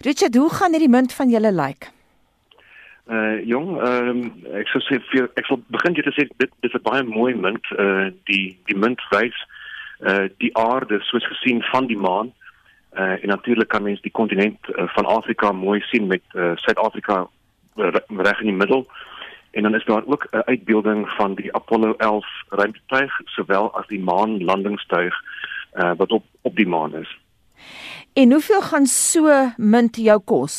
Richard, hoe gaan hierdie munt van julle lyk? Like? Uh jong, ehm um, ek sou sê vir ek sal begin jy te sê dit dis 'n baie mooi munt. Uh die die munt wys uh die aarde soos gesien van die maan. Uh en natuurlik kan mens die kontinent uh, van Afrika mooi sien met uh Suid-Afrika reg in die middel. En dan is daar ook 'n uitbeelding van die Apollo 11 ruimtetuig sowel as die maanlandingstuig uh wat op op die maan is. En hoeveel gaan so munt jou kos?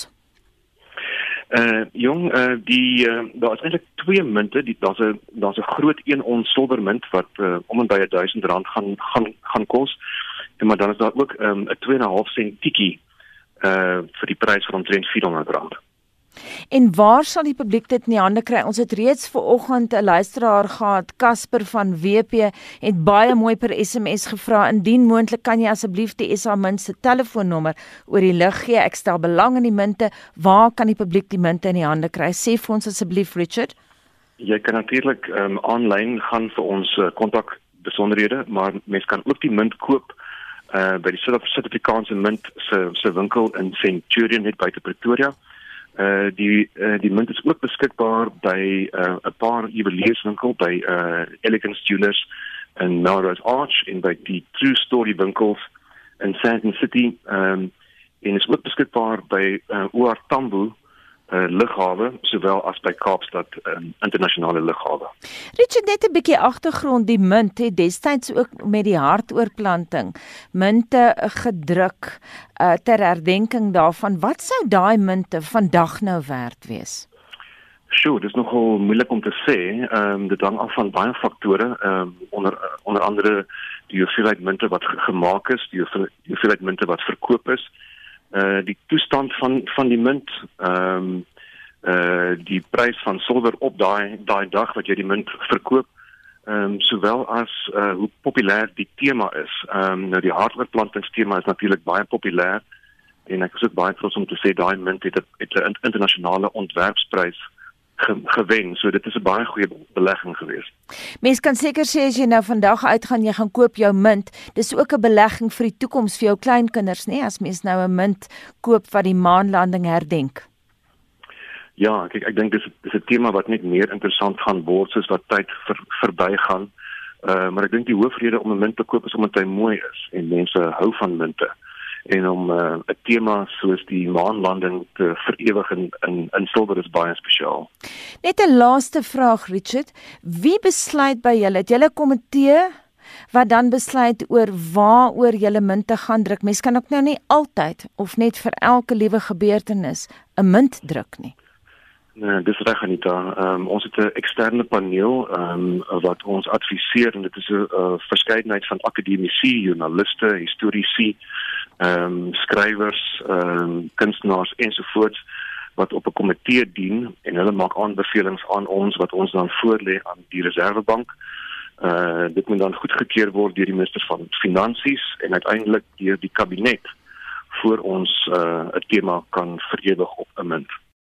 Uh jong, uh die uh, daar is eintlik twee munte, die daar's 'n daar's 'n groot 1 ons silwermunt wat uh, om en by 1000 rand gaan gaan gaan kos. En maar dan is daar ook um, 'n 2.5 sent tikkie uh vir die prys van omtrent 400 rand. En waar sal die publiek dit in die hande kry? Ons het reeds ver oggend 'n luisteraar gehad, Casper van WP, het baie mooi per SMS gevra indien moontlik kan jy asseblief die SA Mint se telefoonnommer oor die lig gee. Ek stel belang in die munte. Waar kan die publiek die munte in die hande kry? Sê vir ons asseblief Richard. Jy kan natuurlik ehm um, aanlyn gaan vir ons uh, kontak besonderhede, maar mens kan ook die munt koop uh by die Suid-Afrikaanse Mint se se winkel in Centurion net buite Pretoria. Uh die uh, die munt is ook beskikbaar by 'n uh, paar juwelierswinkels by uh Elegance Jewelers in Melrose Arch en by die True Story winkels in Sandton City. Um en is ook beskikbaar by uh, OR Tambo uh, lughawe sowel as by Kaapstad um, internasionale lughawe. Richard net 'n bietjie agtergrond die munt het destyds ook met die hartoortplanting munte gedruk uh, ter herdenking daarvan wat sou daai munte vandag nou werd wees? Sjoe, dit is nogal moeilik om te sê. Ehm um, dit hang af van baie faktore, ehm um, onder onder andere die hoeveelheid munte wat gemaak is, die hoeveelheid munte wat verkoop is uh die van van die munt ehm um, uh die prys van silwer op daai daai dag wat jy die munt verkoop ehm um, sowel as uh hoe populêr die tema is. Ehm um, nou die hartoortplantingstema is natuurlik baie populêr en ek is ook baie trots om te sê daai munt het 'n internasionale ontwerpsprys gewen. So dit is 'n baie goeie belegging geweest. Mens kan seker sê as jy nou vandag uitgaan jy gaan koop jou munt, dis ook 'n belegging vir die toekoms vir jou kleinkinders, nê, nee, as mens nou 'n munt koop wat die maanlanding herdenk. Ja, kyk ek dink dis dis 'n tema wat net meer interessant gaan word soos wat tyd ver, verbygaan. Uh maar ek dink die hoofrede om 'n munt te koop is omdat hy mooi is en mense hou van munte en om uh, 'n tema soos die maanlanding te verewig in in, in silwer is baie spesiaal. Net 'n laaste vraag Richard, wie besluit by julle? Het julle komitee wat dan besluit oor waaroor julle munte gaan druk? Mens kan ook nou nie altyd of net vir elke liewe gebeurtenis 'n munt druk nie. Nee, dis reg Anita. Ehm um, ons het 'n eksterne paneel ehm um, wat ons adviseer en dit is 'n uh, verskeidenheid van akademici, joernaliste, historiese ehm um, skrywers, ehm um, kunstenaars ensovoorts wat op 'n komitee dien en hulle maak aanbevelings aan ons wat ons dan voorlê aan die Reservebank. Uh dit moet dan goedgekeur word deur die minister van finansies en uiteindelik deur die kabinet voor ons uh 'n tema kan verewig op 'n munt.